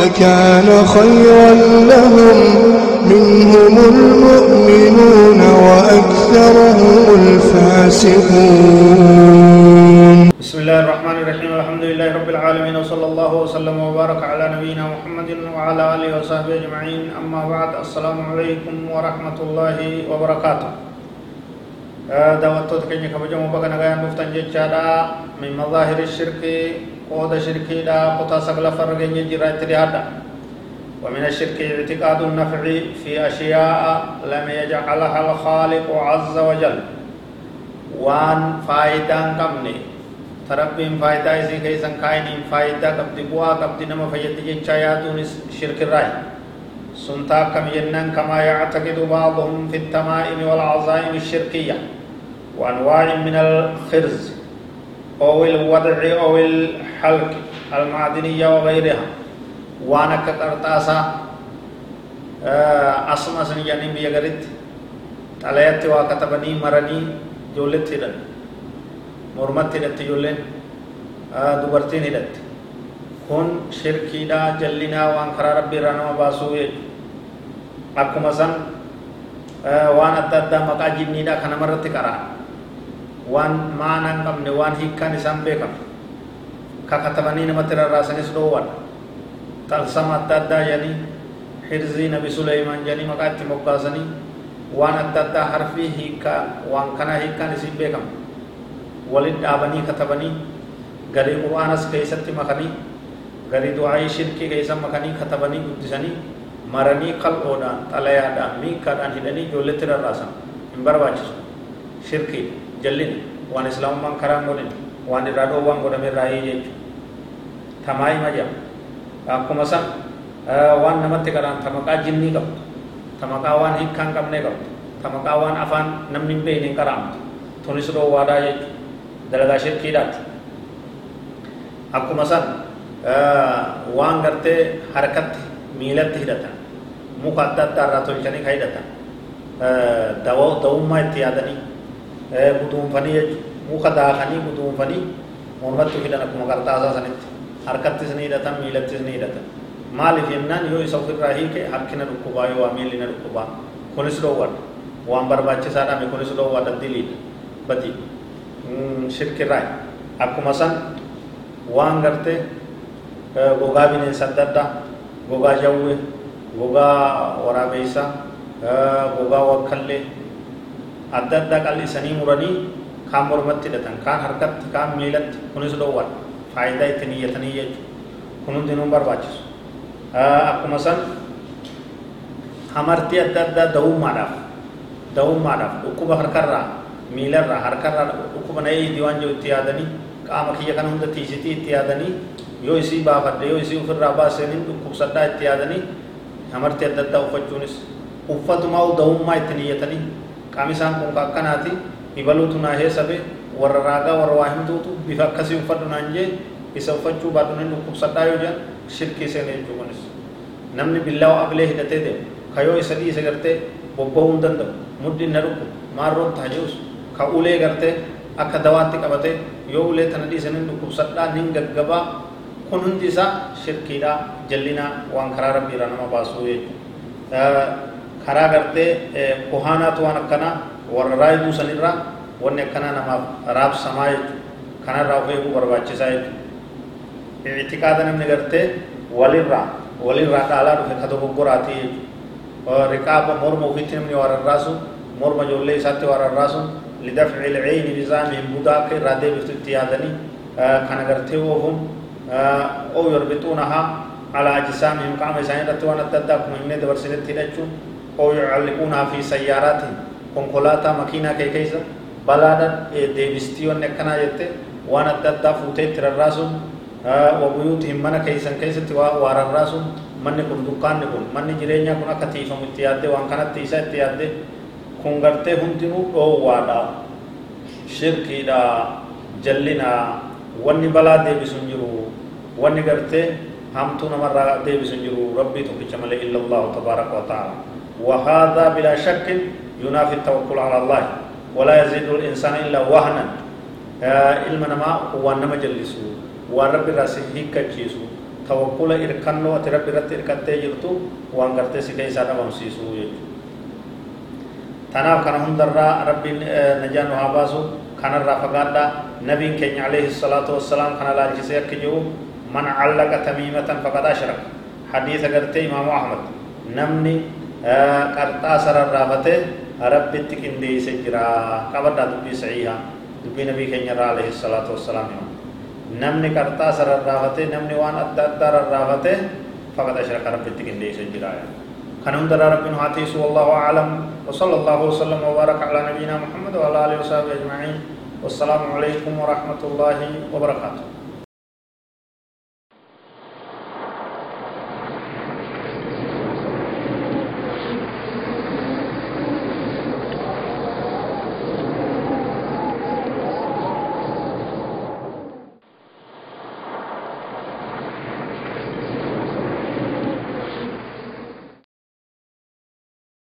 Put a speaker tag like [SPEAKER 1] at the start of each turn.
[SPEAKER 1] لكان خيرا لهم. منهم المؤمنون وأكثرهم الفاسقون.
[SPEAKER 2] بسم الله الرحمن الرحيم. الحمد لله رب العالمين وصلى الله وسلم وبارك على نبينا محمد وعلى آله وصحبه أجمعين. أما بعد السلام عليكم ورحمة الله وبركاته. دعوتو تكني كبجم بغنا غيان مفتن جچادا من مظاهر الشرك. قود شركي دا قطا سغلا فرغن جرا اتدهادا ومن الشرك اعتقاد النفع في أشياء لم يجعلها الخالق عز وجل. وان فائدان قمني تربين فائدة إسي كيسان كاينين فائدة قبضي بوا قبضي نما فيدي جيچا ياتون شرك الرأي. سنتا كم ينن كما يعتقد بعضهم في التمائم والعزائم الشركية. وأنواع من الخرز. أو الوضع أو الحلق المعدنية وغيرها وأنا كقرطاسا أسمى سنجاني بيغرت تليت وكتبني مرني جولت هدن مرمت هدت dubartiin hidhatte kun shirkiidha jallinaa waan karaa rabbii irraa nama baasuu akkuma san waan adda addaa maqaa jinniidha kan namarratti qaraa waan maanaa hin qabne waan hiikkaan kakatabanii namatti rarraasanis dhoowwan talsama adda addaa jedhanii hirzii nabi suleymaan jedhanii maqaa itti moggaasanii waan adda addaa harfii hiikkaa waan kanaa hiikkaan isiin beekamu walit dhaabanii katabanii garii qur'aanas keessatti makanii garii du'aa'ii shirkii keessa makanii katabanii guddisanii maranii qal'oodhaan xalayaadhaan miikaadhaan hidhanii ijoolletti rarraasan hin barbaachisu shirkii jallina waan islaamummaan karaa godhin waan irraa dhoowwaan tamaa'ii maja akkuma san waan namatti qaraan tamaqaa jinnii qabdu tamaqaa waan hiikkaan qabnee qabdu tamaqaa waan afaan namni hin beekne hin qaraamtu tunis dhoowwaadhaa jechuudha dalagaa shirkiidhaati akkuma san waan gartee harkatti miilatti hidhatan muka adda addaa irraa tolchanii ka hidhatan dawummaa itti yaadanii guduunfanii jechuudha muka daakanii guduunfanii mormatti hidhan akkuma qarxaasaa sanitti harkattis ni hidhatan miilattis ni hidhatan maaliif jennaan yoo isa ofirraa hiike harkina dhukkubaa yoo waa miilli na dhukkubaa kunis dhoowwadha waan barbaachisaadhaame kunis dhoowwadha diliidha badii shirkirraa akkuma san waan gartee gogaa bineensa adda addaa gogaa jawwee gogaa waraabeysaa gogaa wakkallee adda addaa qal'isanii muranii kaan mormatti hidhatan kaan harkatti kaan miilatti kunis dhoowwan faayidaa itti niyyatanii jechuudha kun hundinuu barbaachisu akkuma san hamartii adda addaa da'ummaadhaaf da'ummaadhaaf dhukkuba harkarraa miilarraa harkarraa dhukkuba na eeyti waan jiru itti yaadanii qaama kiyya kana hunda tiisitii itti yaadanii yoo isii baafadhe yoo isii ofirraa baasanii dhukkubsadhaa itti yaadanii hamartii adda addaa uffachuunis uffatumaa da'ummaa itti niyyatanii qaami isaan kun akkanaati ibaluutu naa heesabe warra raagaa warra waa himtuutu bifa akkasii uffadhu naan jee isa uffachuu baadhu nin dhukkubsadhaa yoo jedhan shirkii seene jechuu kunis namni billaa aqlee hidhatee deemu ka yoo isa dhiise gartee bobbahuu hin danda'u muddi na dhukku maarroon taajus ka ulee gartee akka dawaatti qabatee yoo ulee tana dhiise nin dhukkubsadhaa nin gaggabaa kun hundi isaa shirkiidha jallinaa waan karaa rabbiirraa nama baasuu jechuudha karaa gartee kohaanaatu waan akkanaa warra raayiduu sanirraa wanni akkanaa namaaf raabsamaa jechuudha kanarraa of eeguu barbaachisaa jechuudha ictiqaada namni gartee walirraa walirraa dhaalaa dhufe ka dogoggoraatii jechuudha riqaaba morma ofiitti namni waa rarraasu morma ijoollee isaatti waa rarraasu lidafci ilceyni bizaamihim budaa akka irraa deebiftu itti yaadanii kana gartee oofuun oo yorbixuunahaa alaa ajisaamihim qaama isaanii irratti waan adda addaa akkuma himnee dabarsinetti hidhachuun oo yucalliquunahaa fi sayyaaraatiin konkolaataa makiinaa kee keessa wanni akkanaa jette waan adda addaa fuutee itti rarraasuun وبيوتهم من كيسا كيسة وار الراس من كن دكان كن من جرينيا كن كتيفا متياد وان كانت تيسا تياد كن غرتي هندنو أو وادا شركي دا جلنا واني بلا دي بسنجرو واني غرتي همتو نمر دي بسنجرو ربي تبجي ملي إلا الله تبارك وتعالى وهذا بلا شك ينافي التوكل على الله ولا يزيد الإنسان إلا وهنا. علم نما هو نما جلسو. ورب راسه هيك جيسو. توكل إركنو وترب رت إركت يجرتو وان كرت سكين سادة ممسيسو. يجرتو ثنا كان هم درا رب آه، نجان وحباسو كان الرافقان دا نبي كن عليه الصلاة والسلام كان لا جزء كجو من علق تميمة فقد أشرك. حديث كرت إمام أحمد. نمني آه، قرطاس الرافته qindeeyse jira qabadhaa dubbii sa'iihaa dubbii nabii keenya irraa alayhi salaatu wassalaam hima namni qarxaa isa rarraafate namni waan adda addaa rarraafate faqad ashraka rabbitti qindeeysa jira كان عند ربنا هاتيس والله أعلم وصلى الله وسلم وبارك على نبينا محمد وعلى آله وصحبه أجمعين والسلام عليكم ورحمة الله وبركاته